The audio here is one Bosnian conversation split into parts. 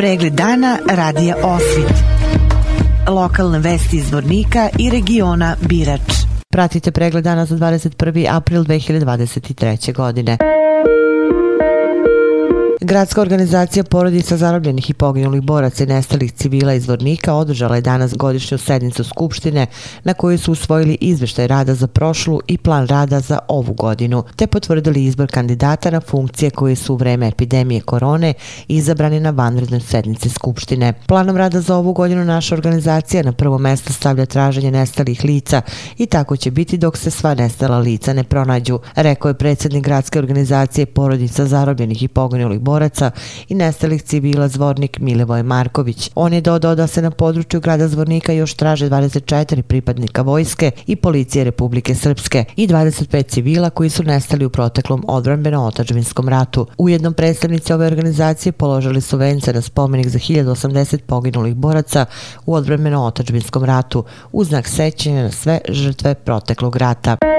Pregled dana radija Osvit. Lokalne vesti iz Vornika i regiona Birač. Pratite pregled dana za 21. april 2023. godine. Gradska organizacija porodica zarobljenih i poginulih boraca i nestalih civila iz Vornika održala je danas godišnju sednicu Skupštine na kojoj su usvojili izveštaj rada za prošlu i plan rada za ovu godinu, te potvrdili izbor kandidata na funkcije koje su u vreme epidemije korone izabrani na vanrednoj sednici Skupštine. Planom rada za ovu godinu naša organizacija na prvo mesto stavlja traženje nestalih lica i tako će biti dok se sva nestala lica ne pronađu, rekao je predsjednik Gradske organizacije porodica zarobljenih i poginulih boraca boraca i nestalih civila Zvornik Milevoj Marković. On je dodao da se na području grada Zvornika još traže 24 pripadnika vojske i policije Republike Srpske i 25 civila koji su nestali u proteklom odbranbeno-otačbinskom ratu. Ujednom predstavnici ove organizacije položili su vence na spomenik za 1080 poginulih boraca u odbranbeno-otačbinskom ratu u znak sećanja na sve žrtve proteklog rata.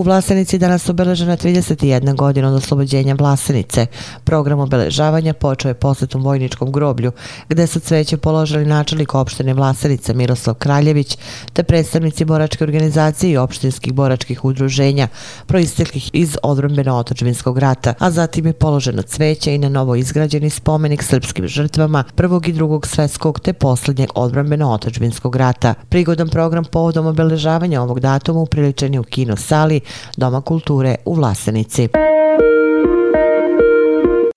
U Vlasenici danas obeležena 31 godina od oslobođenja Vlasenice. Program obeležavanja počeo je posetom vojničkom groblju, gde su cveće položili načelnik opštine Vlasenica Miroslav Kraljević, te predstavnici boračke organizacije i opštinskih boračkih udruženja, proisteklih iz odrombeno otočvinskog rata, a zatim je položeno cveće i na novo izgrađeni spomenik srpskim žrtvama prvog i drugog svetskog te posljednjeg odrombeno-otočvinskog rata. Prigodan program povodom obeležavanja ovog datuma upriličen je u kino sali Doma kulture u Vlasenici.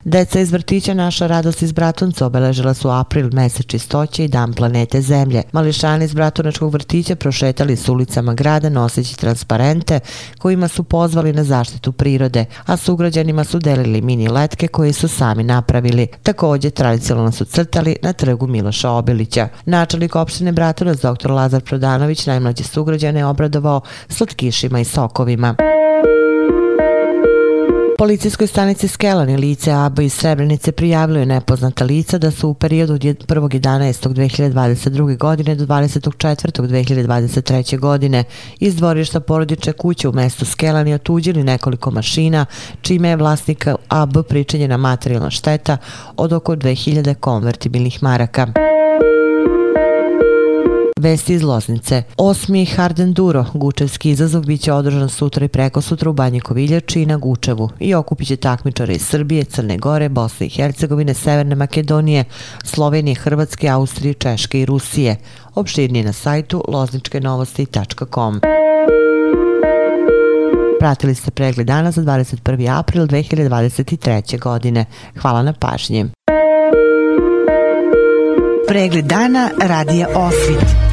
Deca iz vrtića Naša radost iz Bratunca obeležila su april, mesec čistoće i dan planete Zemlje. Mališani iz Bratunačkog vrtića prošetali su ulicama grada noseći transparente kojima su pozvali na zaštitu prirode, a sugrađanima su delili mini letke koje su sami napravili. Također tradicionalno su crtali na trgu Miloša Obilića. Načelnik opštine Bratunac dr. Lazar Prodanović najmlađe sugrađane obradovao slatkišima i sokovima. Policijskoj stanici Skelani lice ABA iz Srebrenice prijavilo je nepoznata lica da su u periodu od 1.11.2022. godine do 24.2023. godine iz dvorišta porodiče kuće u mestu Skelani otuđili nekoliko mašina, čime je vlasnika AB pričinjena materijalna šteta od oko 2000 konvertibilnih maraka. Vesti iz Loznice. Osmi Harden Duro, Gučevski izazov, biće održan sutra i preko sutra u Banji Koviljači i na Gučevu i okupit će takmičare iz Srbije, Crne Gore, Bosne i Hercegovine, Severne Makedonije, Slovenije, Hrvatske, Austrije, Češke i Rusije. Opširnije na sajtu lozničkenovosti.com. Pratili ste pregled dana za 21. april 2023. godine. Hvala na pažnji. Pregled dana radija Osvit